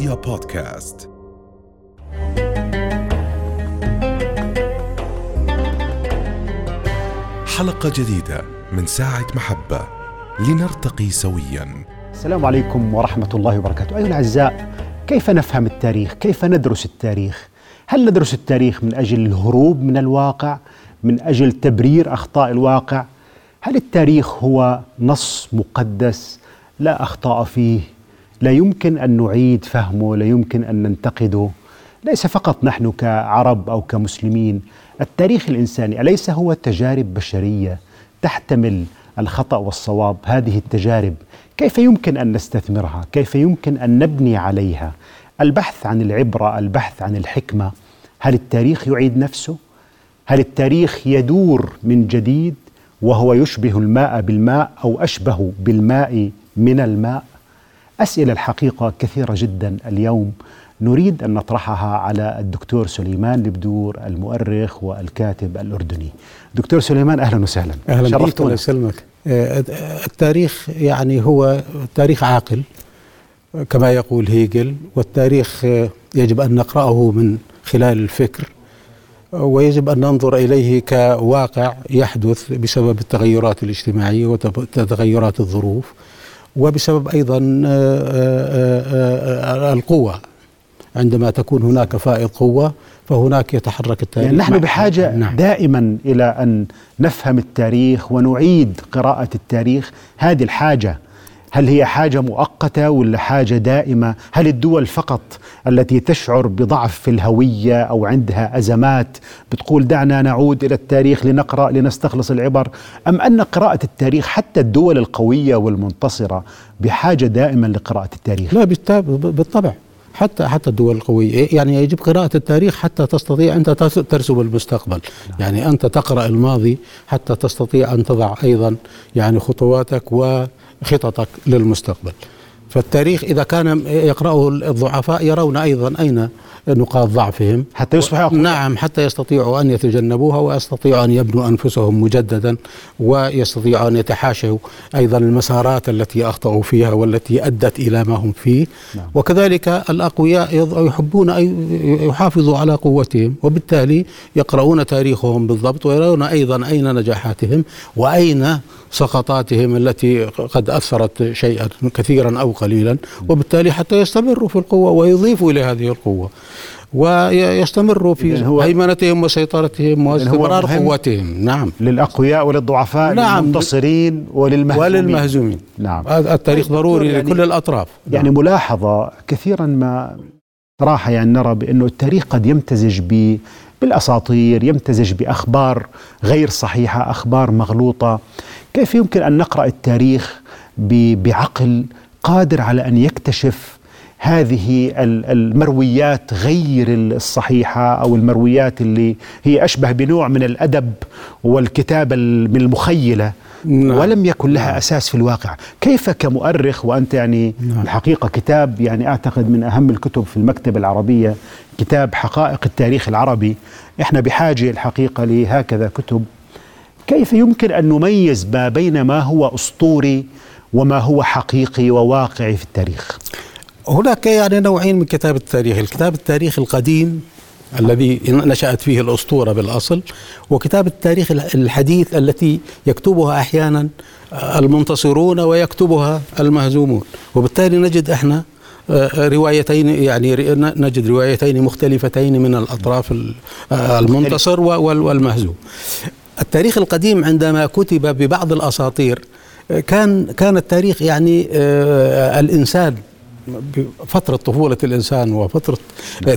رؤيا بودكاست حلقة جديدة من ساعة محبة لنرتقي سويا السلام عليكم ورحمة الله وبركاته أيها الأعزاء كيف نفهم التاريخ؟ كيف ندرس التاريخ؟ هل ندرس التاريخ من أجل الهروب من الواقع؟ من أجل تبرير أخطاء الواقع؟ هل التاريخ هو نص مقدس لا أخطاء فيه؟ لا يمكن أن نعيد فهمه لا يمكن أن ننتقده. ليس فقط نحن كعرب أو كمسلمين. التاريخ الإنساني أليس هو تجارب بشرية تحتمل الخطأ والصواب؟ هذه التجارب كيف يمكن أن نستثمرها؟ كيف يمكن أن نبني عليها؟ البحث عن العبرة البحث عن الحكمة هل التاريخ يعيد نفسه؟ هل التاريخ يدور من جديد وهو يشبه الماء بالماء أو أشبه بالماء من الماء؟ أسئلة الحقيقة كثيرة جدا اليوم نريد أن نطرحها على الدكتور سليمان لبدور المؤرخ والكاتب الأردني. دكتور سليمان أهلا وسهلا. أهلا بك شرفتونا. الله يسلمك. آه، التاريخ يعني هو تاريخ عاقل كما يقول هيجل والتاريخ آه، يجب أن نقرأه من خلال الفكر ويجب أن ننظر إليه كواقع يحدث بسبب التغيرات الاجتماعية وتغيرات الظروف وبسبب أيضا آه، آه، آه، القوة. عندما تكون هناك فائض قوة فهناك يتحرك التاريخ. يعني نحن مع- بحاجة نعم. دائما إلى أن نفهم التاريخ ونعيد قراءة التاريخ، هذه الحاجة هل هي حاجة مؤقتة ولا حاجة دائمة؟ هل الدول فقط التي تشعر بضعف في الهوية أو عندها أزمات بتقول دعنا نعود إلى التاريخ لنقرأ لنستخلص العبر، أم أن قراءة التاريخ حتى الدول القوية والمنتصرة بحاجة دائما لقراءة التاريخ؟ لا بالطبع. حتى حتى الدول القوية. يعني يجب قراءة التاريخ حتى تستطيع أنت ترسم المستقبل. يعني أنت تقرأ الماضي حتى تستطيع أن تضع أيضا يعني خطواتك وخططك للمستقبل فالتاريخ إذا كان يقرأه الضعفاء يرون أيضا أين نقاط ضعفهم حتى يصبحوا أقوياء. نعم حتى يستطيعوا أن يتجنبوها ويستطيعوا أن يبنوا أنفسهم مجددا ويستطيعوا أن يتحاشوا أيضا المسارات التي أخطأوا فيها والتي أدت إلى ما هم فيه نعم. وكذلك الأقوياء يحبون أن يحافظوا على قوتهم وبالتالي يقرؤون تاريخهم بالضبط ويرون أيضا أين نجاحاتهم وأين سقطاتهم التي قد أثرت شيئا كثيرا أو قليلا وبالتالي حتى يستمروا في القوة ويضيفوا إلى هذه القوة. ويستمروا في هو- هيمنتهم وسيطرتهم واستمرار قوتهم. نعم. للأقوياء وللضعفاء نعم. للمنتصرين وللمهزومين. وللمهزومين. نعم. التاريخ طيب ضروري يعني- لكل الأطراف. يعني ملاحظة كثيرا ما صراحة يعني نرى بأنه التاريخ قد يمتزج ب بالأساطير يمتزج بأخبار غير صحيحة أخبار مغلوطة. كيف يمكن أن نقرأ التاريخ بعقل قادر على أن يكتشف هذه ال- المرويات غير الصحيحة أو المرويات اللي هي أشبه بنوع من الأدب والكتابة ال- من المخيلة؟ نعم. ولم يكن لها أساس في الواقع. كيف كمؤرخ وأنت يعني نعم. الحقيقة كتاب يعني أعتقد من أهم الكتب في المكتبة العربية كتاب حقائق التاريخ العربي. إحنا بحاجة الحقيقة لهكذا كتب. كيف يمكن أن نميز ما بين ما هو أسطوري وما هو حقيقي وواقعي في التاريخ؟ هناك يعني نوعين من كتاب التاريخ. الكتاب التاريخ القديم الذي نشأت فيه الأسطورة بالأصل وكتاب التاريخ الحديث التي يكتبها أحيانا المنتصرون ويكتبها المهزومون. وبالتالي نجد إحنا آه، روايتين يعني نجد روايتين مختلفتين من الأطراف ال- آه، المنتصر وال- والمهزوم. التاريخ القديم عندما كتب ببعض الأساطير آه، كان كان التاريخ يعني آه، الإنسان. فترة طفولة الإنسان وفترة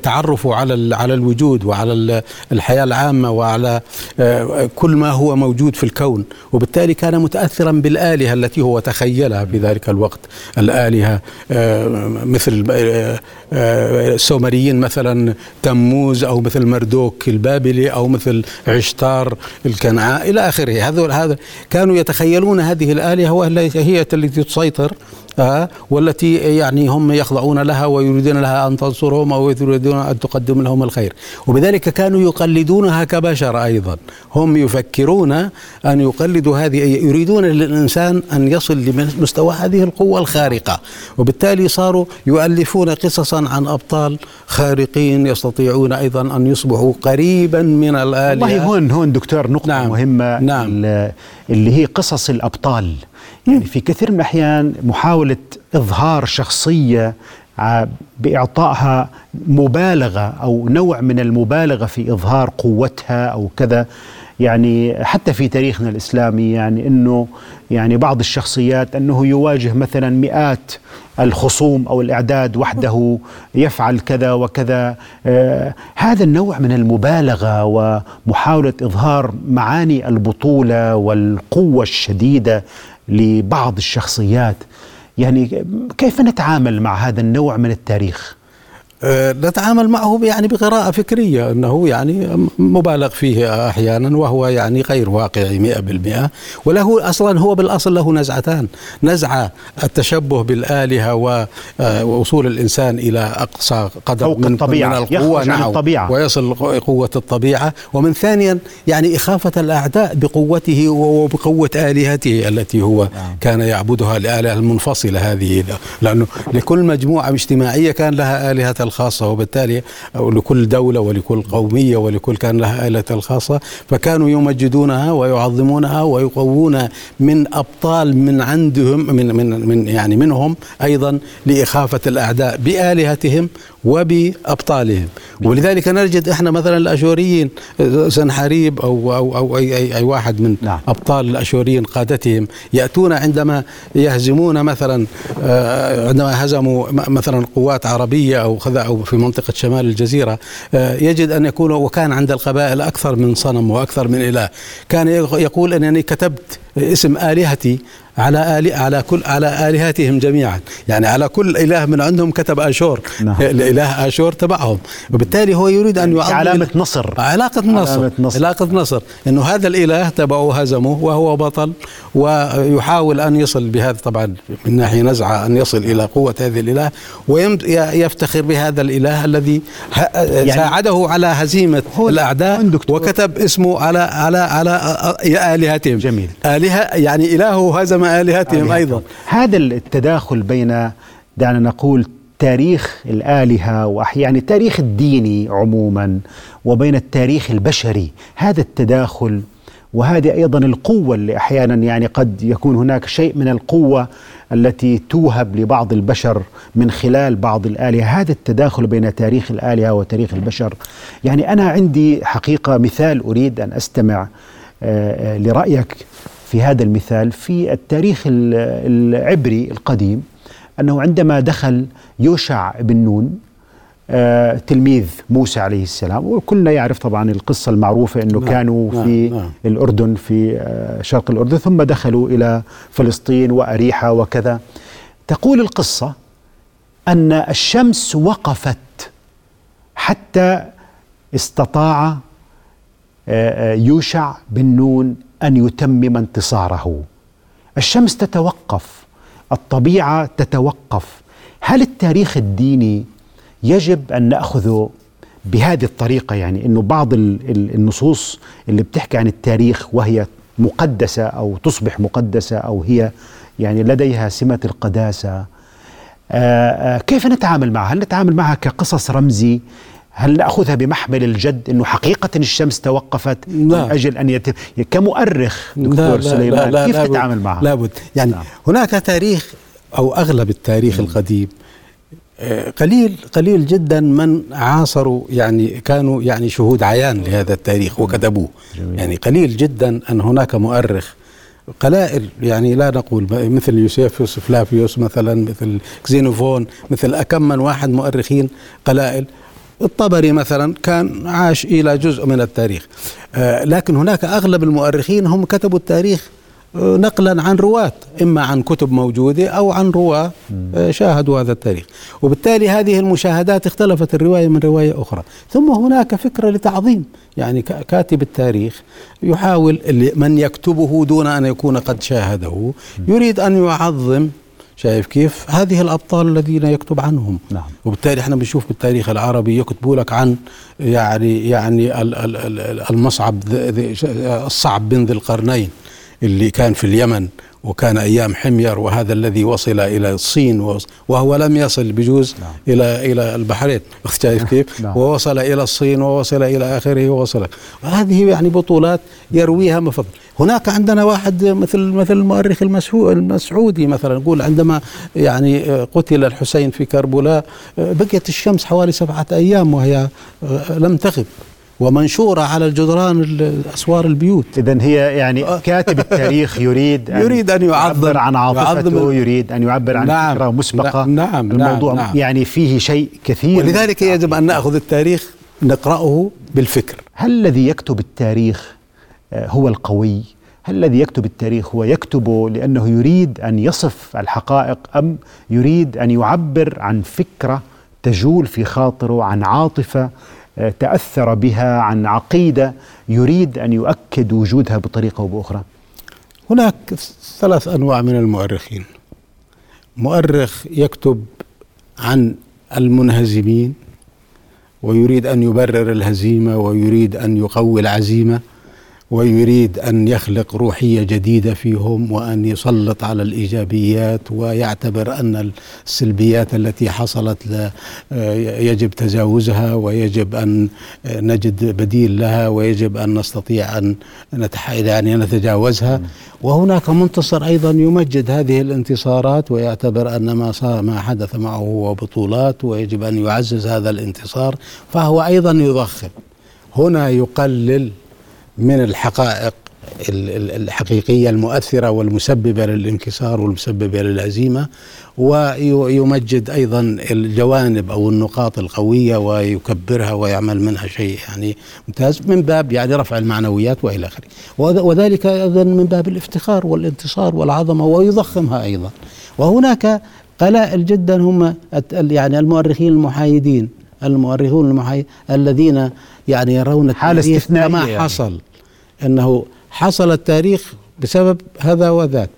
تعرفه على على الوجود وعلى ال- الحياة العامة وعلى آه، كل ما هو موجود في الكون. وبالتالي كان متأثرا بالآلهة التي هو تخيلها في ذلك الوقت. الآلهة آه، مثل آه، السومريين مثلا تموز أو مثل مردوك البابلي أو مثل عشتار الكنعاء إلى آخره. هذا كانوا يتخيلون هذه الآلهة وهي هي التي تسيطر آه والتي يعني هم يخضعون لها ويريدون لها أن تنصرهم أو يريدون أن تقدم لهم الخير. وبذلك كانوا يقلدونها كبشر أيضا. هم يفكرون أن يقلدوا هذه يريدون للإنسان أن يصل لمستوى هذه القوة الخارقة. وبالتالي صاروا يؤلفون قصصا عن أبطال خارقين يستطيعون أيضا أن يصبحوا قريبا من الآلهة. والله هون هون دكتور نقطة نعم. مهمة. نعم. اللي هي قصص الأبطال. يعني في كثير من الأحيان محاولة إظهار شخصية بإعطائها مبالغة أو نوع من المبالغة في إظهار قوتها أو كذا. يعني حتى في تاريخنا الإسلامي يعني أنه يعني بعض الشخصيات أنه يواجه مثلا مئات الخصوم أو الإعداد وحده يفعل كذا وكذا. آه هذا النوع من المبالغة ومحاولة إظهار معاني البطولة والقوة الشديدة لبعض الشخصيات. يعني كيف نتعامل مع هذا النوع من التاريخ؟ نتعامل معه يعني بقراءة فكرية أنه يعني مبالغ فيه أحيانا وهو يعني غير واقعي مئة بالمئة وله أصلا هو بالأصل له نزعتان نزعة التشبه بالآلهة ووصول الإنسان إلى أقصى قدر فوق من, الطبيعة. من القوة نعم الطبيعة. ويصل قوة الطبيعة ومن ثانيا يعني إخافة الأعداء بقوته وبقوة آلهته التي هو نعم. كان يعبدها الآلهة المنفصلة هذه لأنه لكل مجموعة اجتماعية كان لها آلهة الخاصة وبالتالي لكل دولة ولكل قومية ولكل كان لها آلة الخاصة. فكانوا يمجدونها ويعظمونها ويقوون من أبطال من عندهم من من من يعني منهم أيضا لإخافة الأعداء بآلهتهم وبأبطالهم ولذلك نجد إحنا مثلا الأشوريين سنحاريب أو أو أو اي, أي, أي واحد من نعم. أبطال الأشوريين قادتهم يأتون عندما يهزمون مثلا آه، عندما هزموا مثلا قوات عربية أو أو في منطقة شمال الجزيرة آه، يجد أن يكون وكان عند القبائل أكثر من صنم وأكثر من إله كان يقول أنني كتبت اسم آلهتي على آل على كل على آلهتهم جميعا. يعني على كل إله من عندهم كتب آشور. نعم. الإله آشور تبعهم. وبالتالي هو يريد أن يعظم علامة نصر. علاقة نصر. علامة نصر. علاقة نصر. إنه هذا الإله تبعه هزمه وهو بطل ويحاول أن يصل بهذا. طبعا من ناحية نزعة أن يصل إلى قوة هذه الإله ويفتخر بهذا الإله الذي يعني ساعده على هزيمة الأعداء وكتب اسمه على على على آلهتهم. جميل. آلهة يعني إله هزم آلهتهم أيضا. هذا التداخل بين دعنا نقول تاريخ الآلهة وأحيانا التاريخ الديني عموما وبين التاريخ البشري. هذا التداخل وهذه أيضا القوة اللي أحيانا يعني قد يكون هناك شيء من القوة التي توهب لبعض البشر من خلال بعض الآلهة. هذا التداخل بين تاريخ الآلهة وتاريخ البشر. يعني أنا عندي حقيقة مثال أريد أن أستمع آه، آه، لرأيك. في هذا المثال في التاريخ العبري القديم أنه عندما دخل يوشع بن نون آه تلميذ موسى عليه السلام وكلنا يعرف طبعا القصة المعروفة أنه نعم كانوا نعم في نعم. الأردن في آه شرق الأردن ثم دخلوا إلى فلسطين وأريحة وكذا. تقول القصة أن الشمس وقفت حتى استطاع آه، يوشع بن نون أن يتمم انتصاره. الشمس تتوقف الطبيعة تتوقف. هل التاريخ الديني يجب أن ناخذه بهذه الطريقة؟ يعني إنه بعض النصوص اللي بتحكي عن التاريخ وهي مقدسة أو تصبح مقدسة أو هي يعني لديها سمة القداسة آآ آآ كيف نتعامل معها؟ هل نتعامل معها كقصص رمزي؟ هل نأخذها بمحمل الجد إنه حقيقة الشمس توقفت لا. من أجل أن يتم كمؤرخ دكتور لا سليمان لا لا كيف تتعامل معها؟ لابد يعني لا. نعم. هناك تاريخ أو أغلب التاريخ م. القديم آه، قليل قليل جدا من عاصروا يعني كانوا يعني شهود عيان لهذا التاريخ وكتبوه جميل. يعني قليل جدا أن هناك مؤرخ قلائل يعني لا نقول مثل يوسيفوس فلافيوس مثلا مثل كزينوفون مثل أكم من واحد مؤرخين قلائل الطبري مثلا كان عاش إلى جزء من التاريخ. آه، لكن هناك أغلب المؤرخين هم كتبوا التاريخ آه، نقلا عن رواة إما عن كتب موجودة أو عن رواة آه، شاهدوا هذا التاريخ. وبالتالي هذه المشاهدات اختلفت الرواية من رواية أخرى. ثم هناك فكرة لتعظيم. يعني كاتب التاريخ يحاول من يكتبه دون أن يكون قد شاهده يريد أن يعظم شايف كيف هذه الأبطال الذين يكتب عنهم نعم. وبالتالي إحنا بنشوف بالتاريخ العربي يكتبوا لك عن يعني يعني المصعب الصعب بن ذي القرنين اللي كان في اليمن وكان أيام حمير وهذا الذي وصل إلى الصين وهو لم يصل بجوز نعم. إلى إلى البحرين شايف كيف؟ نعم. ووصل إلى الصين ووصل إلى آخره ووصل وهذه يعني بطولات يرويها مفضل هناك عندنا واحد مثل مثل المؤرخ المسعودي مثلا يقول عندما يعني قتل الحسين في كربلاء بقيت الشمس حوالي سبعة أيام وهي لم تغب ومنشورة على الجدران أسوار البيوت. إذا هي يعني آه. كاتب التاريخ يريد أن يريد أن يعبر. عن عاطفته يريد أن يعبر عن نعم. فكرة مسبقة. نعم, نعم الموضوع نعم. يعني فيه شيء كثير. ولذلك يجب أن نأخذ التاريخ نقرأه بالفكر. هل الذي يكتب التاريخ آه، هو القوي؟ هل الذي يكتب التاريخ هو يكتبه لأنه يريد أن يصف الحقائق أم يريد أن يعبر عن فكرة تجول في خاطره عن عاطفة تأثر بها عن عقيدة يريد أن يؤكد وجودها بطريقة أو بأخرى؟ هناك ثلاث أنواع من المؤرخين. مؤرخ يكتب عن المنهزمين ويريد أن يبرر الهزيمة ويريد أن يقوي العزيمة ويريد أن يخلق روحية جديدة فيهم وأن يسلط على الإيجابيات ويعتبر أن السلبيات التي حصلت يجب تجاوزها ويجب أن نجد بديل لها ويجب أن نستطيع أن يعني نتجاوزها. وهناك منتصر أيضا يمجد هذه الانتصارات ويعتبر أن ما صار ما حدث معه هو بطولات ويجب أن يعزز هذا الانتصار فهو أيضا يضخم هنا يقلل من الحقائق الحقيقية المؤثرة والمسببة للانكسار والمسببة للهزيمه ويمجد أيضا الجوانب أو النقاط القوية ويكبرها ويعمل منها شيء يعني ممتاز من باب يعني رفع المعنويات وإلى آخره. وذلك أيضا من باب الافتخار والانتصار والعظمة ويضخمها أيضا. وهناك قلائل جدا هم يعني المؤرخين المحايدين. المؤرخون المحايدين الذين يعني يرون حالة استثنائية كما يعني. حصل. إنه حصل التاريخ بسبب هذا وذاك.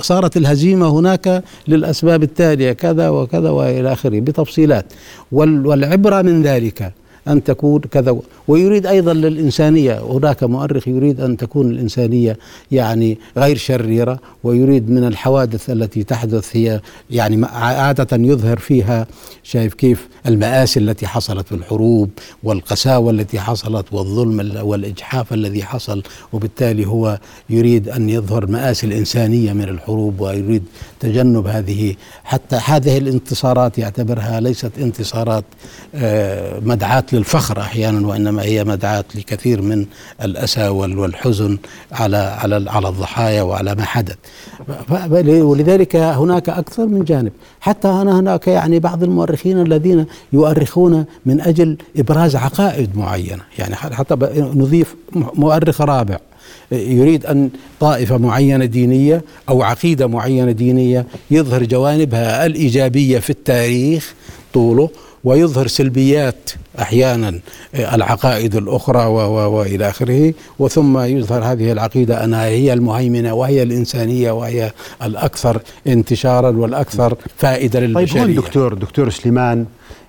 صارت الهزيمة هناك للأسباب التالية كذا وكذا وإلى آخره بتفصيلات. والعبرة من ذلك. أن تكون كذا. ويريد أيضا للإنسانية هناك مؤرخ يريد أن تكون الإنسانية يعني غير شريرة ويريد من الحوادث التي تحدث هي يعني عادة يظهر فيها شايف كيف المآسي التي حصلت في الحروب والقساوة التي حصلت والظلم والإجحاف الذي حصل. وبالتالي هو يريد أن يظهر مآسي الإنسانية من الحروب ويريد تجنب هذه حتى هذه الانتصارات يعتبرها ليست انتصارات آه، مدعاة للفخر أحيانا وإنما هي مدعاة لكثير من الأسى والحزن على على على الضحايا وعلى ما حدث. ولذلك هناك أكثر من جانب. حتى أنا هناك يعني بعض المؤرخين الذين يؤرخون من أجل إبراز عقائد معينة. يعني حتى نضيف مؤرخ رابع. يريد أن طائفة معينة دينية أو عقيدة معينة دينية يظهر جوانبها الإيجابية في التاريخ طوله ويظهر سلبيات أحيانا العقائد الأخرى والى آخره. وثم يظهر هذه العقيدة أنها هي المهيمنة وهي الإنسانية وهي الأكثر انتشارا والأكثر فائدة للبشريه. طيب هون دكتور دكتور سليمان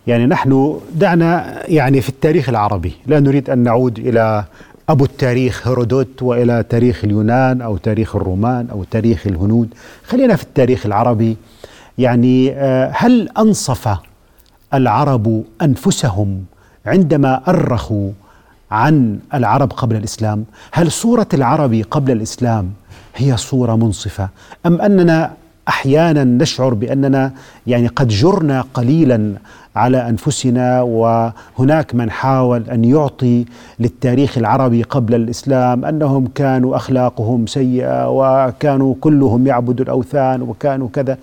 يعني نحن دعنا يعني في التاريخ العربي. لا نريد أن نعود إلى أبو التاريخ هيرودوت وإلى تاريخ اليونان أو تاريخ الرومان أو تاريخ الهنود. خلينا في التاريخ العربي. يعني آه، هل أنصف العرب أنفسهم عندما أرخوا عن العرب قبل الإسلام هل صوره العرب قبل الإسلام هي صورة منصفة؟ أم أننا أحيانا نشعر بأننا يعني قد جرنا قليلا على أنفسنا وهناك من حاول أن يعطي للتاريخ العربي قبل الإسلام أنهم كانوا أخلاقهم سيئة وكانوا كلهم يعبدوا الأوثان وكانوا كذا.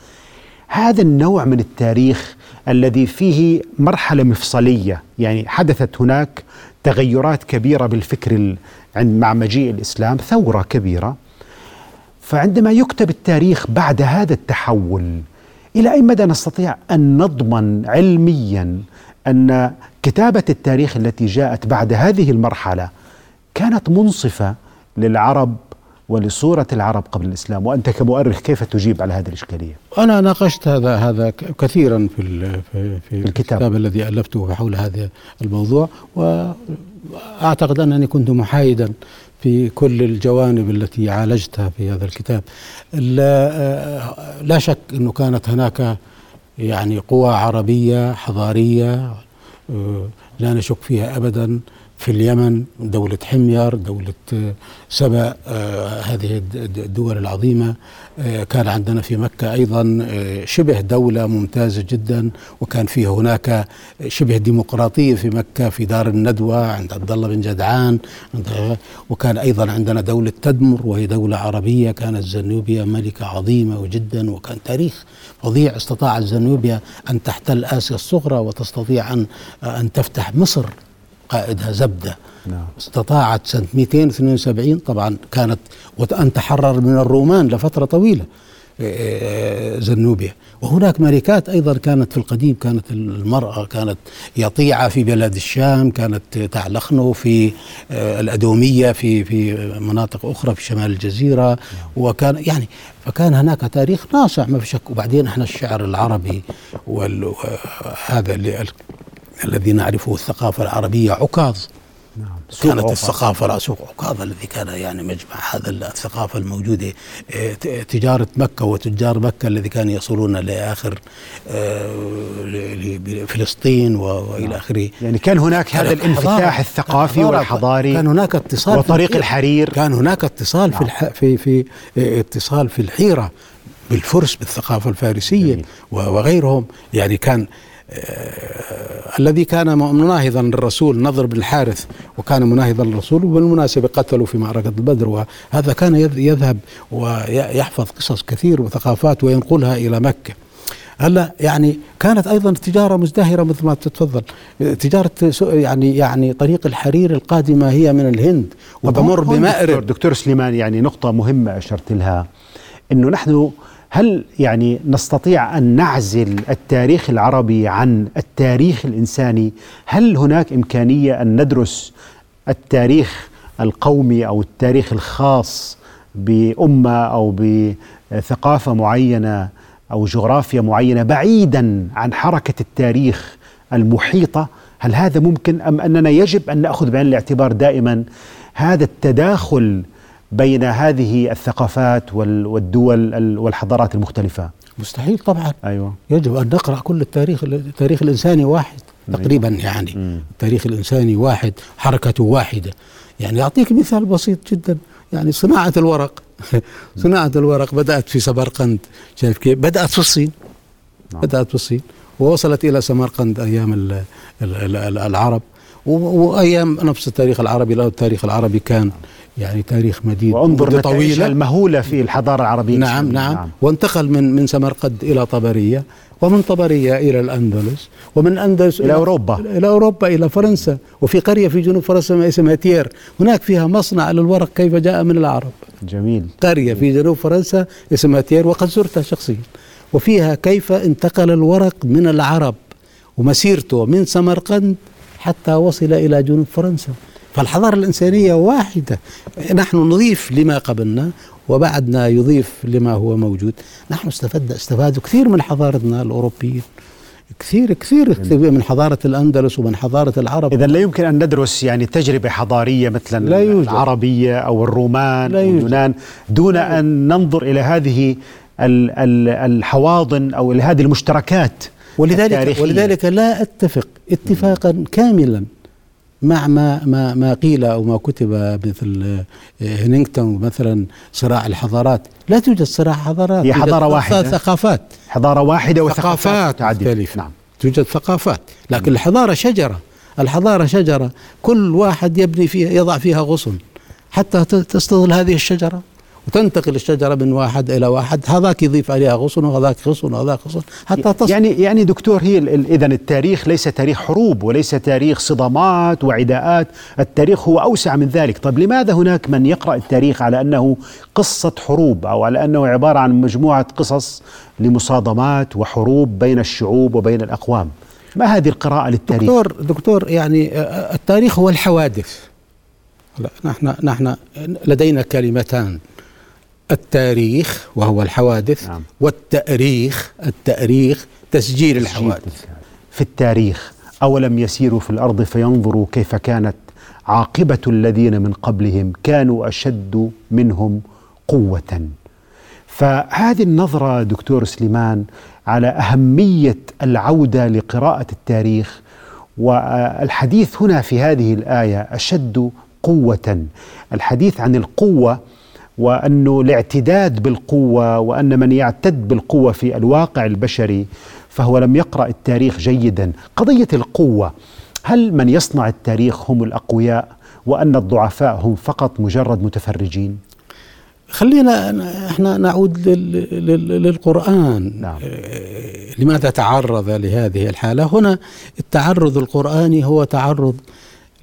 هذا النوع من التاريخ الذي فيه مرحلة مفصلية. يعني حدثت هناك تغيرات كبيرة بالفكر عند مع مجيء الإسلام ثورة كبيرة. فعندما يكتب التاريخ بعد هذا التحول إلى أي مدى نستطيع أن نضمن علميا أن كتابة التاريخ التي جاءت بعد هذه المرحلة كانت منصفة للعرب ولصورة العرب قبل الإسلام وأنت كمؤرخ كيف تجيب على هذه الإشكالية؟ أنا ناقشت هذا هذا كثيرا في في, في, في الكتاب. الكتاب الذي ألفته حول هذا الموضوع وأعتقد أنني كنت محايدا في كل الجوانب التي عالجتها في هذا الكتاب. لا, لا شك أنه كانت هناك يعني قوى عربية حضارية لا نشك فيها أبدا. في اليمن دولة حمير دولة سبأ آه، هذه الدول العظيمة. آه، كان عندنا في مكة أيضا آه، شبه دولة ممتازة جدا وكان فيه هناك شبه ديمقراطية في مكة في دار الندوة عند عبد الله بن جدعان. وكان أيضا عندنا دولة تدمر وهي دولة عربية كانت زنوبيا ملكة عظيمة جدا وكان تاريخ فظيع. استطاعت زنوبيا أن تحتل آسيا الصغرى وتستطيع أن أن تفتح مصر. قائدها زبدة نعم. استطاعت سنة 272 طبعا كانت وان تحرر من الرومان لفترة طويلة إيه، إيه، زنوبيا وهناك ملكات أيضا كانت في القديم كانت المرأة كانت يطيعة في بلاد الشام كانت تعلخنو في إيه، الأدومية في في مناطق أخرى في شمال الجزيرة نعم. وكان يعني فكان هناك تاريخ ناصع ما في شك وبعدين إحنا الشعر العربي وهذا اللي الذي نعرفه الثقافة العربية عكاظ نعم. كانت عكاظ. الثقافة سوق عكاظ الذي كان يعني مجمع هذا الثقافة الموجودة تجارة مكة وتجار مكة الذي كانوا يصلون لآخر آه، فلسطين وإلى نعم. آخره يعني كان هناك هذا الانفتاح الثقافي والحضاري كان هناك اتصال وطريق الحرير كان هناك اتصال نعم. في الح... في في آه، اتصال في الحيرة بالفرس بالثقافة الفارسية جميل. وغيرهم يعني كان الذي كان مناهضا للرسول نضر بن الحارث وكان مناهضا للرسول وبالمناسبة قتلوا في معركة البدر وهذا كان يذهب ويحفظ قصص كثير وثقافات وينقلها إلى مكة. هلا يعني كانت أيضا التجاره مزدهرة مثل ما تتفضل. تجارة يعني يعني طريق الحرير القادمة هي من الهند وتمر بمأرب. دكتور, دكتور سليمان يعني نقطة مهمة أشرت لها إنه نحن هل يعني نستطيع أن نعزل التاريخ العربي عن التاريخ الإنساني؟ هل هناك إمكانية أن ندرس التاريخ القومي أو التاريخ الخاص بأمة أو بثقافة معينة أو جغرافيا معينة بعيدا عن حركة التاريخ المحيطة؟ هل هذا ممكن أم أننا يجب أن نأخذ بعين الاعتبار دائما هذا التداخل بين هذه الثقافات والدول والحضارات المختلفة؟ مستحيل طبعا. أيوة. يجب أن نقرأ كل التاريخ التاريخ الإنساني واحد أيوة. تقريبا يعني. مم. التاريخ الإنساني واحد حركته واحدة. يعني أعطيك مثال بسيط جدا. يعني صناعة الورق. صناعة الورق بدأت في سمرقند. شايف كيف؟ بدأت في الصين. نعم. بدأت في الصين. ووصلت إلى سمرقند أيام العرب. وأيام نفس التاريخ العربي لو التاريخ العربي كان يعني تاريخ مديد وانظر طويلة. المهولة في الحضارة العربية. نعم نعم, نعم. وانتقل من من سمرقند إلى طبرية ومن طبرية إلى الأندلس ومن الأندلس إلى أوروبا. إلى أوروبا إلى فرنسا وفي قرية في جنوب فرنسا اسمها تير هناك فيها مصنع للورق كيف جاء من العرب. جميل. قرية في جنوب فرنسا اسمها تير وقد زرتها شخصيا. وفيها كيف انتقل الورق من العرب ومسيرته من سمرقند حتى وصل إلى جنوب فرنسا. فالحضارة الإنسانية واحدة نحن نضيف لما قبلنا وبعدنا يضيف لما هو موجود نحن استفدنا استفادوا كثير من حضارتنا الأوروبيين كثير كثير من حضارة الأندلس ومن حضارة العرب إذا لا يمكن أن ندرس يعني تجربة حضارية مثلا لا يوجد. العربية أو الرومان لا يوجد. اليونان دون لا أن ننظر إلى هذه الحواضن أو هذه المشتركات ولذلك التاريخية. ولذلك لا أتفق اتفاقا كاملا مع ما ما ما قيل أو ما كتب مثل هنينغتون مثلا صراع الحضارات. لا توجد صراع حضارات هي حضارة واحدة. ثقافات. حضارة واحدة وثقافات. مختلفة. نعم. توجد ثقافات. لكن الحضارة شجرة. الحضارة شجرة. كل واحد يبني فيها يضع فيها غصن. حتى تستظل هذه الشجرة. وتنتقل الشجرة من واحد إلى واحد. هذاك يضيف عليها غصن وهذاك غصن وهذاك غصن. حتى تصل يعني يعني دكتور هي إذا التاريخ ليس تاريخ حروب وليس تاريخ صدامات وعداءات. التاريخ هو أوسع من ذلك. طيب لماذا هناك من يقرأ التاريخ على أنه قصة حروب أو على أنه عبارة عن مجموعة قصص لمصادمات وحروب بين الشعوب وبين الأقوام؟ ما هذه القراءة للتاريخ؟ دكتور دكتور يعني التاريخ هو الحوادث. لا نحن نحن لدينا كلمتان. التاريخ وهو الحوادث نعم. والتأريخ التأريخ تسجيل الحوادث. في التاريخ أولم يسيروا في الأرض فينظروا كيف كانت عاقبة الذين من قبلهم كانوا أشد منهم قوة. فهذه النظرة دكتور سليمان على أهمية العودة لقراءة التاريخ والحديث هنا في هذه الآية أشد قوة. الحديث عن القوة وأنه الاعتداد بالقوة وأن من يعتد بالقوة في الواقع البشري فهو لم يقرأ التاريخ جيدا. قضية القوة هل من يصنع التاريخ هم الأقوياء وأن الضعفاء هم فقط مجرد متفرجين؟ خلينا إحنا نعود للقرآن. نعم. آه، لماذا تعرض لهذه الحالة؟ هنا التعرض القرآني هو تعرض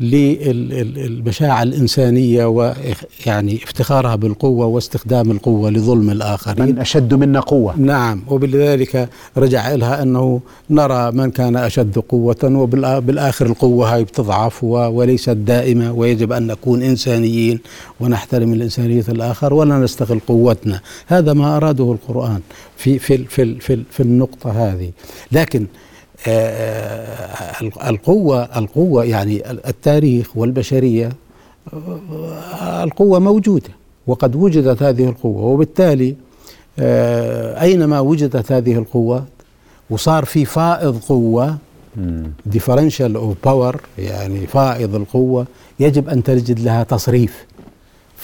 للمشاعر الإنسانية ويعني افتخارها بالقوة واستخدام القوة لظلم الآخرين. من أشد منا قوة. نعم وبذلك رجع إلها أنه نرى من كان أشد قوة وبالآخر القوة هاي بتضعف وليست دائمة ويجب أن نكون إنسانيين ونحترم الإنسانية الآخر ولا نستغل قوتنا. هذا ما أراده القرآن في في في في, في النقطة هذه. لكن القوة القوة يعني التاريخ والبشرية آه، القوة موجودة وقد وجدت هذه القوة وبالتالي آه، أينما وجدت هذه القوة وصار في فائض قوة differential of power يعني فائض القوة يجب أن تجد لها تصريف.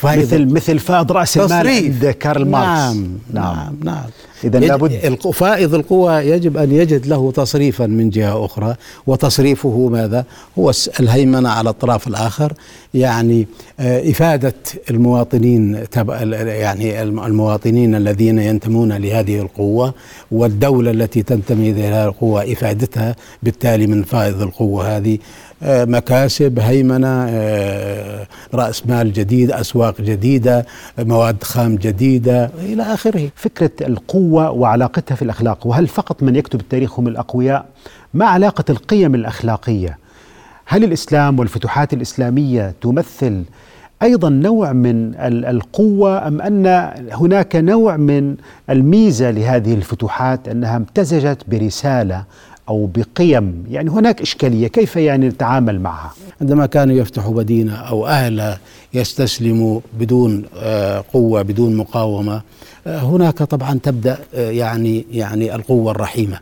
مثل مثل فائض رأس المال عند كارل ماركس. نعم نعم. نعم, نعم. اذا لابد فائض القوى يجب أن يجد له تصريفا من جهة أخرى. وتصريفه ماذا؟ هو الهيمنة على الطرف الآخر. يعني آه، إفادة المواطنين تبع يعني المواطنين الذين ينتمون لهذه القوة والدولة التي تنتمي إلى هذه القوة إفادتها بالتالي من فائض القوة هذه. آه، مكاسب هيمنة آه، رأس مال جديد أسواق جديدة مواد خام جديدة إلى آخره. فكرة القوة وعلاقتها في الأخلاق وهل فقط من يكتب التاريخ هم الأقوياء؟ ما علاقة القيم الأخلاقية؟ هل الإسلام والفتوحات الإسلامية تمثل أيضا نوع من القوة أم أن هناك نوع من الميزة لهذه الفتوحات أنها امتزجت برسالة أو بقيم يعني هناك إشكالية كيف يعني نتعامل معها؟ عندما كانوا يفتحوا مدينة أو أهلها يستسلموا بدون آه، قوة بدون مقاومة آه، هناك طبعا تبدأ آه، يعني يعني القوة الرحيمة.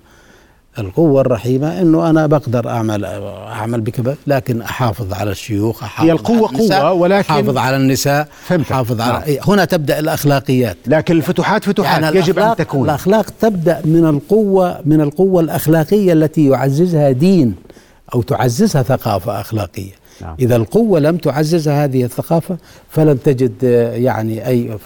القوة الرحيمة إنه أنا بقدر أعمل أعمل بكذا لكن أحافظ على الشيوخ أحافظ هي القوة على قوة ولكن أحافظ على النساء فهمت أحافظ على نعم. هنا تبدأ الأخلاقيات. لكن الفتوحات فتوحات يعني يجب أن تكون. الأخلاق تبدأ من القوة من القوة الأخلاقية التي يعززها دين أو تعززها ثقافة أخلاقية. نعم. إذا القوة لم تعزز هذه الثقافة فلن تجد آه، يعني أي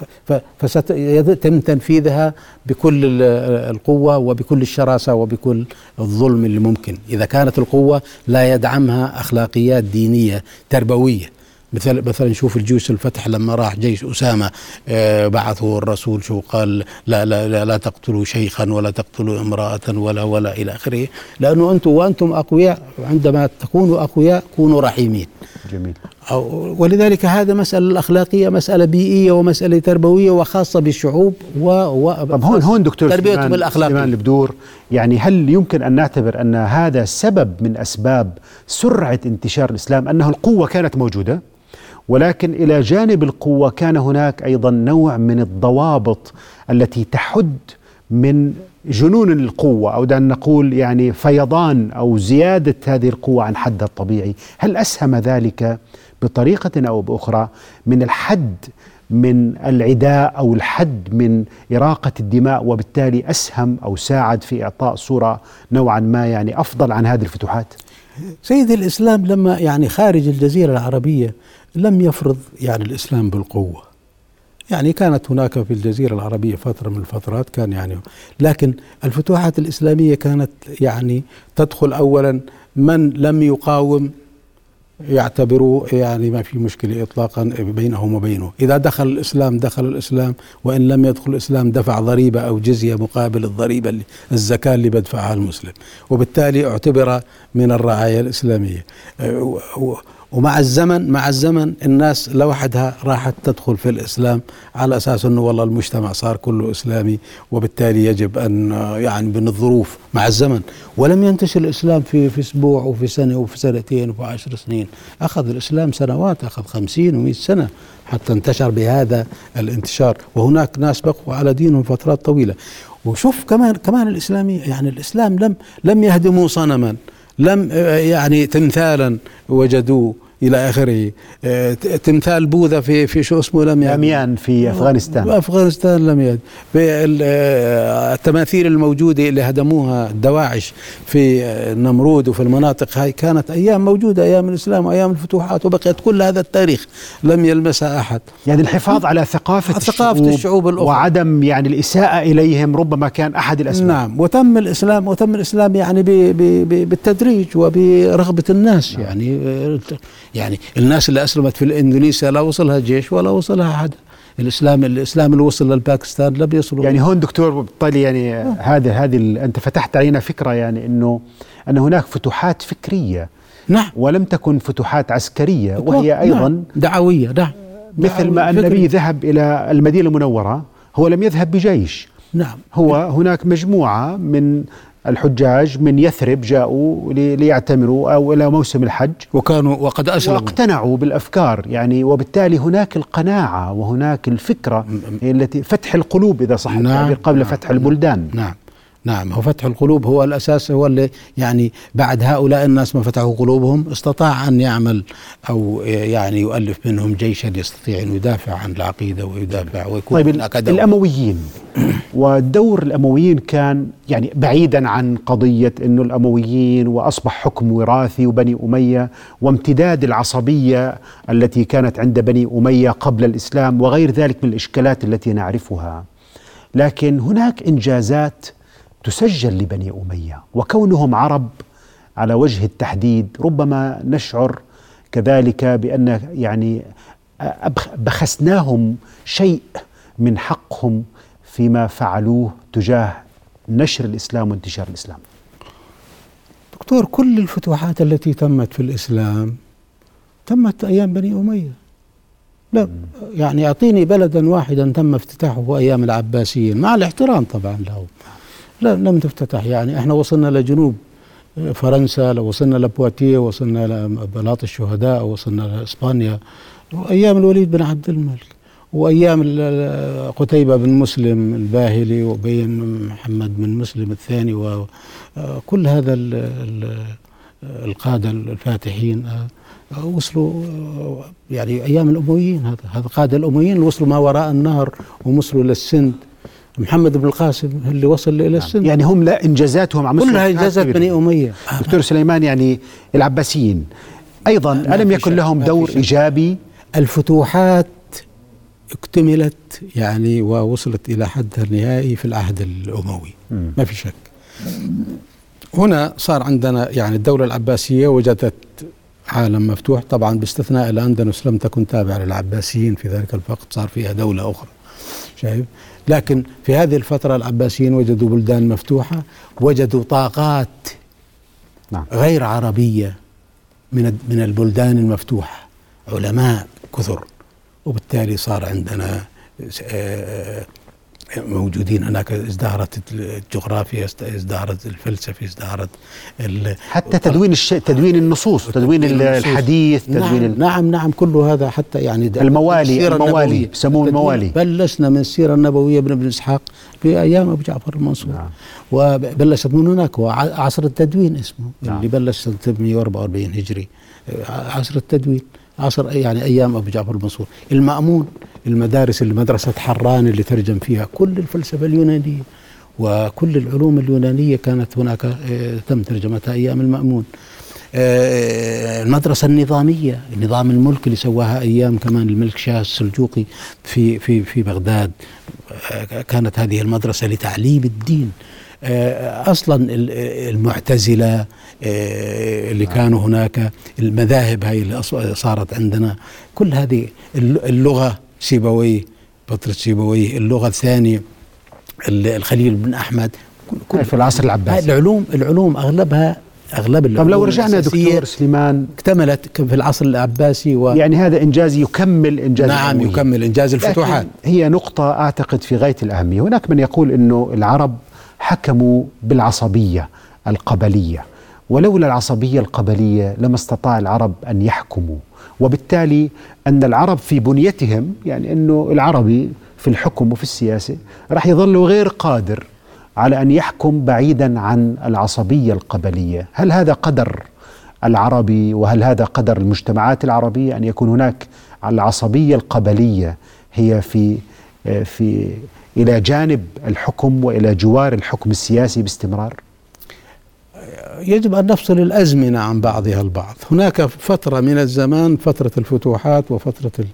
فسيتم تنفيذها بكل القوة وبكل الشراسة وبكل الظلم اللي ممكن إذا كانت القوة لا يدعمها أخلاقيات دينية تربوية مثل مثلا نشوف الجيوش الفتح لما راح جيش أسامة آه، بعثه الرسول شو قال لا لا لا, لا تقتلوا شيخا ولا تقتلوا امرأة ولا ولا إلى آخره. لأنه أنتم وأنتم أقوياء عندما تكونوا أقوياء كونوا رحيمين. جميل. ولذلك هذا مسألة الأخلاقية مسألة بيئية ومسألة تربوية وخاصة بالشعوب و, و طب هون هون دكتور تربيتهم الأخلاقية سليمان البدور يعني هل يمكن أن نعتبر أن هذا سبب من أسباب سرعة انتشار الإسلام أنه القوة كانت موجودة؟ ولكن إلى جانب القوة كان هناك أيضا نوع من الضوابط التي تحد من جنون القوة أو دعنا نقول يعني فيضان أو زيادة هذه القوة عن حدها الطبيعي، هل أسهم ذلك بطريقة أو بأخرى من الحد من العداء أو الحد من إراقة الدماء وبالتالي أسهم أو ساعد في إعطاء صورة نوعا ما يعني أفضل عن هذه الفتوحات؟ سيد الإسلام لما يعني خارج الجزيرة العربية لم يفرض يعني الإسلام بالقوة يعني كانت هناك في الجزيرة العربية فترة من الفترات كان يعني لكن الفتوحات الإسلامية كانت يعني تدخل أولا من لم يقاوم يعتبروا يعني ما في مشكلة إطلاقا بينهم وبينه. إذا دخل الإسلام دخل الإسلام وإن لم يدخل الإسلام دفع ضريبة أو جزية مقابل الضريبة اللي الزكاة اللي بدفعها المسلم. وبالتالي اعتبر من الرعاية الإسلامية. ومع الزمن مع الزمن الناس لوحدها راحت تدخل في الإسلام على أساس إنه والله المجتمع صار كله إسلامي وبالتالي يجب أن يعني من الظروف مع الزمن. ولم ينتشر الإسلام في في أسبوع وفي سنة وفي سنتين وفي عشر سنين. أخذ الإسلام سنوات أخذ خمسين ومئة سنة حتى انتشر بهذا الانتشار. وهناك ناس بقوا على دينهم فترات طويلة. وشوف كمان كمان الإسلامي يعني الإسلام لم لم يهدموا صنما. لم يعني تمثالا وجدوه. إلى اخره آه، تمثال بوذا في في شو اسمه لم يد باميان في أفغانستان. أفغانستان لم يد آه، التماثيل الموجودة اللي هدموها الدواعش في النمرود وفي المناطق هاي كانت أيام موجودة أيام الإسلام وأيام الفتوحات وبقيت كل هذا التاريخ لم يلمسها أحد. يعني الحفاظ على ثقافة ثقافة الشعوب, الشعوب الأخرى. وعدم يعني الإساءة إليهم ربما كان أحد الأسباب. نعم وتم الإسلام وتم الإسلام يعني بالتدريج وبرغبة الناس نعم. يعني يعني الناس اللي أسلمت في إندونيسيا لا وصلها جيش ولا وصلها حدا الاسلام الإسلام اللي وصل للباكستان لم يصلوا يعني هون دكتور بالتالي يعني هذا هذه أنت فتحت علينا فكرة يعني إنه أن هناك فتوحات فكرية نعم. ولم تكن فتوحات عسكرية وهي أيضا نعم. دعوية. نعم. مثل ما النبي ذهب إلى المدينة المنورة هو لم يذهب بجيش. نعم. هو هناك مجموعة من الحجاج من يثرب جاءوا ليعتمروا أو إلى موسم الحج. وكانوا وقد أسلموا. واقتنعوا بالأفكار. يعني وبالتالي هناك القناعة وهناك الفكرة التي فتح القلوب إذا صح نعم. قبل نعم. فتح البلدان. نعم. نعم هو فتح القلوب هو الأساس هو اللي يعني بعد هؤلاء الناس ما فتحوا قلوبهم استطاع أن يعمل أو يعني يؤلف منهم جيشا يستطيع أن يدافع عن العقيدة ويدافع ويكون طيب الأمويين ودور الأمويين كان يعني بعيدا عن قضية إنه الأمويين وأصبح حكم وراثي وبني أمية وامتداد العصبية التي كانت عند بني أمية قبل الإسلام وغير ذلك من الإشكالات التي نعرفها. لكن هناك إنجازات تسجل لبني أمية وكونهم عرب على وجه التحديد ربما نشعر كذلك بأن يعني بخسناهم شيء من حقهم فيما فعلوه تجاه نشر الإسلام وانتشار الإسلام. دكتور كل الفتوحات التي تمت في الإسلام تمت أيام بني أمية. لا يعني أعطيني بلدا واحدا تم افتتاحه أيام العباسيين مع الاحترام طبعا له. لا لم تفتتح. يعني إحنا وصلنا لجنوب فرنسا لو وصلنا لبواتية وصلنا لبلاط الشهداء وصلنا لإسبانيا. وأيام الوليد بن عبد الملك وأيام قتيبة بن مسلم الباهلي وبين محمد بن مسلم الثاني وكل هذا القادة الفاتحين وصلوا يعني أيام الأمويين هذا هذا قادة الأمويين وصلوا ما وراء النهر ووصلوا للسند. محمد بن القاسم اللي وصل إلى السن. يعني هم لا إنجازاتهم عم كلها إنجازات بني أمية. دكتور سليمان يعني العباسيين. أيضا ألم يكن لهم دور إيجابي؟ الفتوحات اكتملت يعني ووصلت إلى حدها النهائي في العهد الأموي. م. ما في شك. هنا صار عندنا يعني الدولة العباسية وجدت عالم مفتوح. طبعا باستثناء الأندلس لم تكن تابعة للعباسيين في ذلك الوقت صار فيها دولة أخرى. شايف؟ لكن في هذه الفترة العباسيين وجدوا بلدان مفتوحة وجدوا طاقات نعم. غير عربية من من البلدان المفتوحة. علماء كثر. وبالتالي صار عندنا آه، موجودين هناك ازدهرت الجغرافيا ازدهرت الفلسفة ازدهرت حتى تدوين الشيء تدوين النصوص تدوين الحديث تدوين نعم نعم, نعم كل هذا حتى يعني الموالي الموالي يسمون الموالي بلشنا من السيرة النبوية بن ابن إسحاق في أيام أبو جعفر المنصور. نعم. وبلشت من هناك وعصر التدوين اسمه. نعم. اللي بلش سنة 344 هجري. عصر التدوين عصر يعني أيام أبو جعفر المنصور. المأمون المدارس اللي مدرسة حران اللي ترجم فيها كل الفلسفة اليونانية وكل العلوم اليونانية كانت هناك آه، تم ترجمتها أيام المأمون. آه، المدرسة النظامية نظام الملك اللي سواها أيام كمان الملك شاه السلجوقي في في في بغداد. آه، كانت هذه المدرسة لتعليم الدين. أصلا المعتزلة اللي كانوا هناك المذاهب هاي اللي صارت عندنا. كل هذه اللغة سيبويه فتره سيبويه اللغة الثانية الخليل بن أحمد كل في العصر العباسي. العلوم العلوم اغلبها أغلب طب لو رجعنا دكتور سليمان. اكتملت في العصر العباسي و يعني هذا إنجاز يكمل إنجاز نعم الأموية. يكمل إنجاز الفتوحات. هي نقطة أعتقد في غاية الأهمية. هناك من يقول إنه العرب حكموا بالعصبية القبلية. ولولا العصبية القبلية لما استطاع العرب أن يحكموا وبالتالي أن العرب في بنيتهم يعني أنه العربي في الحكم وفي السياسة راح يظل غير قادر على أن يحكم بعيدا عن العصبية القبلية، هل هذا قدر العربي وهل هذا قدر المجتمعات العربية أن يكون هناك العصبية القبلية هي في في إلى جانب الحكم وإلى جوار الحكم السياسي باستمرار؟ يجب أن نفصل الأزمنة عن بعضها البعض، هناك فترة من الزمان فترة الفتوحات وفترة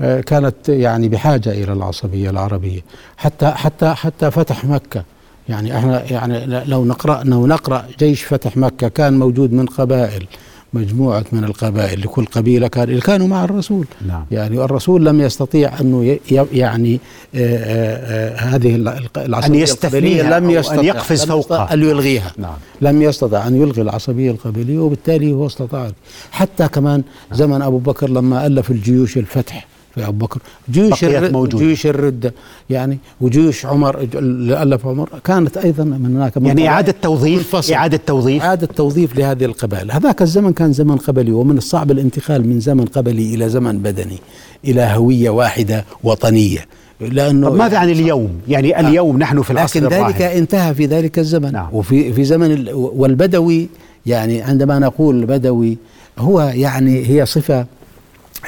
آه، كانت يعني بحاجة إلى العصبية العربية، حتى حتى حتى فتح مكة. يعني إحنا يعني لو نقرأ لو نقرأ جيش فتح مكة كان موجود من قبائل. مجموعة من القبائل. لكل قبيلة كان كانوا مع الرسول. نعم. يعني الرسول لم يستطيع أنه يعني آآ آه، آآ آه، هذه العصبية أن يستثنيها لم يستطيع أن يقفز فوقها. أن يلغيها. نعم. لم يستطع أن يلغي العصبية القبلية وبالتالي هو استطاع. حتى كمان زمن أبو بكر لما ألف الجيوش الفتح في أبو بكر. جيوش الرد جيوش الرده يعني وجيوش عمر اللي ألف عمر كانت أيضا من هناك من يعني إعادة توظيف؟ إعادة توظيف؟ إعادة توظيف لهذه القبائل. هذاك الزمن كان زمن قبلي ومن الصعب الانتقال من زمن قبلي إلى زمن بدني إلى هوية واحدة وطنية. لأنه طب ماذا عن اليوم؟ يعني آه. اليوم نحن في العصر لكن ذلك الراهن. انتهى في ذلك الزمن. نعم. وفي في زمن والبدوي يعني عندما نقول بدوي هو يعني هي صفة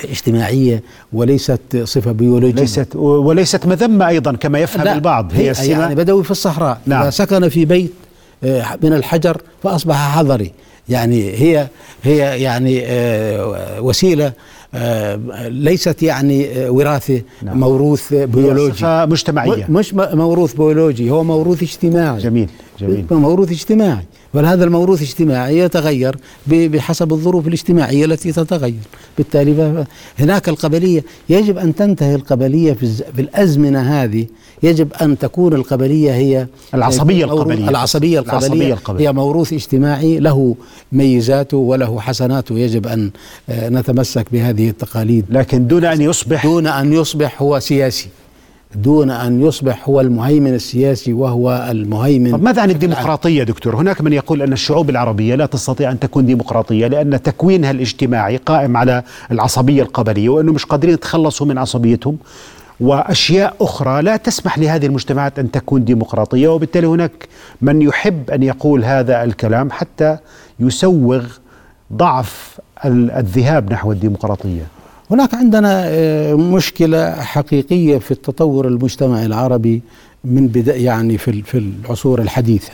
اجتماعية وليست صفة بيولوجية. ليست وليست مذمة أيضا كما يفهم لا البعض هي, هي يعني بدوي في الصحراء. نعم. إذا سكن في بيت آه، من الحجر فأصبح حضري يعني هي هي يعني آه، وسيلة آه، ليست يعني وراثة نعم. موروث بيولوجي. صفة مجتمعية. مش موروث بيولوجي هو موروث اجتماعي. جميل جميل. موروث اجتماعي. ولهذا الموروث الاجتماعي يتغير بحسب الظروف الاجتماعية التي تتغير. بالتالي هناك القبلية يجب أن تنتهي القبلية في الأزمنة هذه. يجب أن تكون القبلية هي العصبية القبلية. العصبية القبلية, العصبية القبلية. هي موروث اجتماعي له ميزاته وله حسناته. يجب أن آه، نتمسك بهذه التقاليد. لكن دون أن يصبح دون أن يصبح هو سياسي. دون أن يصبح هو المهيمن السياسي وهو المهيمن طب ماذا عن الديمقراطية دكتور؟ هناك من يقول أن الشعوب العربية لا تستطيع أن تكون ديمقراطية لأن تكوينها الاجتماعي قائم على العصبية القبلية وأنه مش قادرين يتخلصوا من عصبيتهم وأشياء أخرى لا تسمح لهذه المجتمعات أن تكون ديمقراطية وبالتالي هناك من يحب أن يقول هذا الكلام حتى يسوغ ضعف الذهاب نحو الديمقراطية. هناك عندنا آه، مشكلة حقيقية في التطور المجتمعي العربي من بدا يعني في في العصور الحديثة.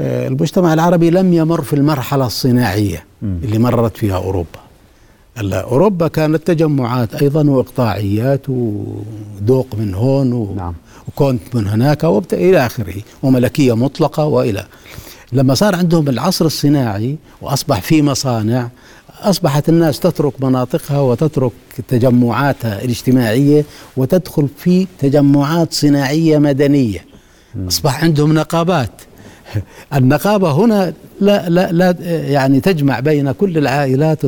آه، المجتمع العربي لم يمر في المرحلة الصناعية اللي مرت فيها أوروبا. أوروبا كانت تجمعات أيضا وإقطاعيات ودوق من هون نعم. وكونت من هناك إلى آخره وملكية مطلقة وإلى لما صار عندهم العصر الصناعي وأصبح في مصانع أصبحت الناس تترك مناطقها وتترك تجمعاتها الاجتماعية وتدخل في تجمعات صناعية مدنية. أصبح عندهم نقابات. النقابة هنا لا لا لا يعني تجمع بين كل العائلات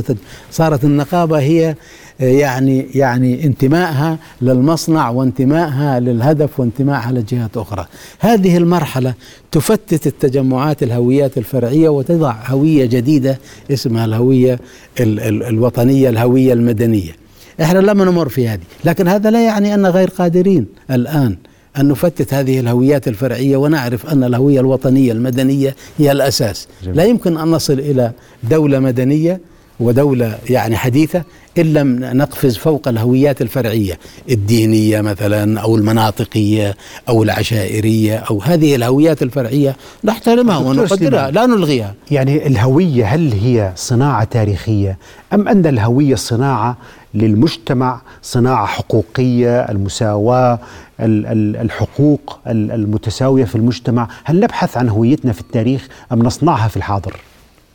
صارت النقابة هي يعني يعني انتمائها للمصنع وانتمائها للهدف وانتمائها لجهات أخرى. هذه المرحلة تفتت التجمعات الهويات الفرعية وتضع هوية جديدة اسمها الهوية الوطنية الهوية المدنية. إحنا لم نمر في هذه، لكن هذا لا يعني أن غير قادرين الآن أن نفتت هذه الهويات الفرعية ونعرف أن الهوية الوطنية المدنية هي الأساس جميل. لا يمكن أن نصل إلى دولة مدنية ودولة يعني حديثة إن لم نقفز فوق الهويات الفرعية الدينية مثلا أو المناطقية أو العشائرية أو هذه الهويات الفرعية نحترمها ونقدرها لا نلغيها يعني الهوية هل هي صناعة تاريخية أم أن الهوية صناعة للمجتمع صناعة حقوقية المساواة الحقوق المتساوية في المجتمع. هل نبحث عن هويتنا في التاريخ أم نصنعها في الحاضر؟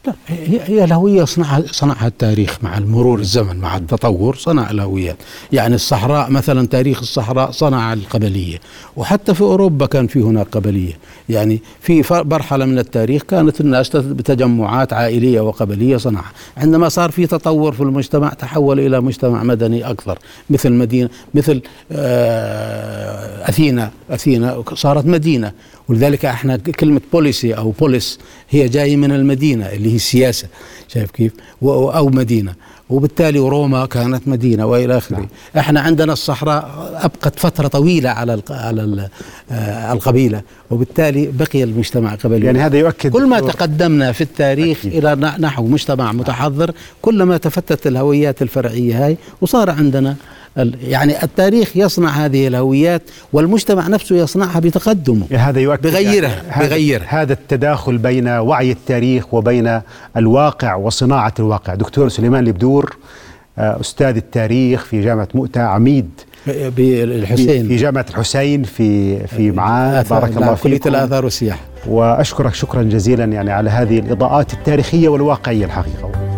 لا هي هي الهوية صنعها صنعها التاريخ مع المرور الزمن مع التطور صنع الهويات. يعني الصحراء مثلا تاريخ الصحراء صنع القبلية. وحتى في أوروبا كان في هناك قبلية. يعني في مرحلة من التاريخ كانت الناس بتجمعات عائلية وقبلية صنعها عندما صار في تطور في المجتمع تحول إلى مجتمع مدني أكثر مثل مدينة مثل آه، أثينا أثينا صارت مدينة. ولذلك إحنا كلمة بوليسي أو بوليس هي جاية من المدينة اللي هي السياسة. شايف كيف؟ أو مدينة. وبالتالي روما كانت مدينة وإلى آخره نعم. إحنا عندنا الصحراء أبقت فترة طويلة على على آه، القبيلة وبالتالي بقي المجتمع قبلي يعني هذا يؤكد كل ما تقدمنا في التاريخ أكيد. إلى نحو مجتمع متحضر كلما تفتت الهويات الفرعية هاي وصار عندنا يعني التاريخ يصنع هذه الهويات والمجتمع نفسه يصنعها بتقدمه. هذا يؤكد بغيرها يعني بغيرها. هذا التداخل بين وعي التاريخ وبين الواقع وصناعة الواقع. دكتور سليمان البدور آه، أستاذ التاريخ في جامعة مؤتة عميد بالحسين. في جامعة الحسين في في معاد بارك الله فيك كلية الآثار والسياحة وأشكرك شكرا جزيلا يعني على هذه الإضاءات التاريخية والواقعية الحقيقة.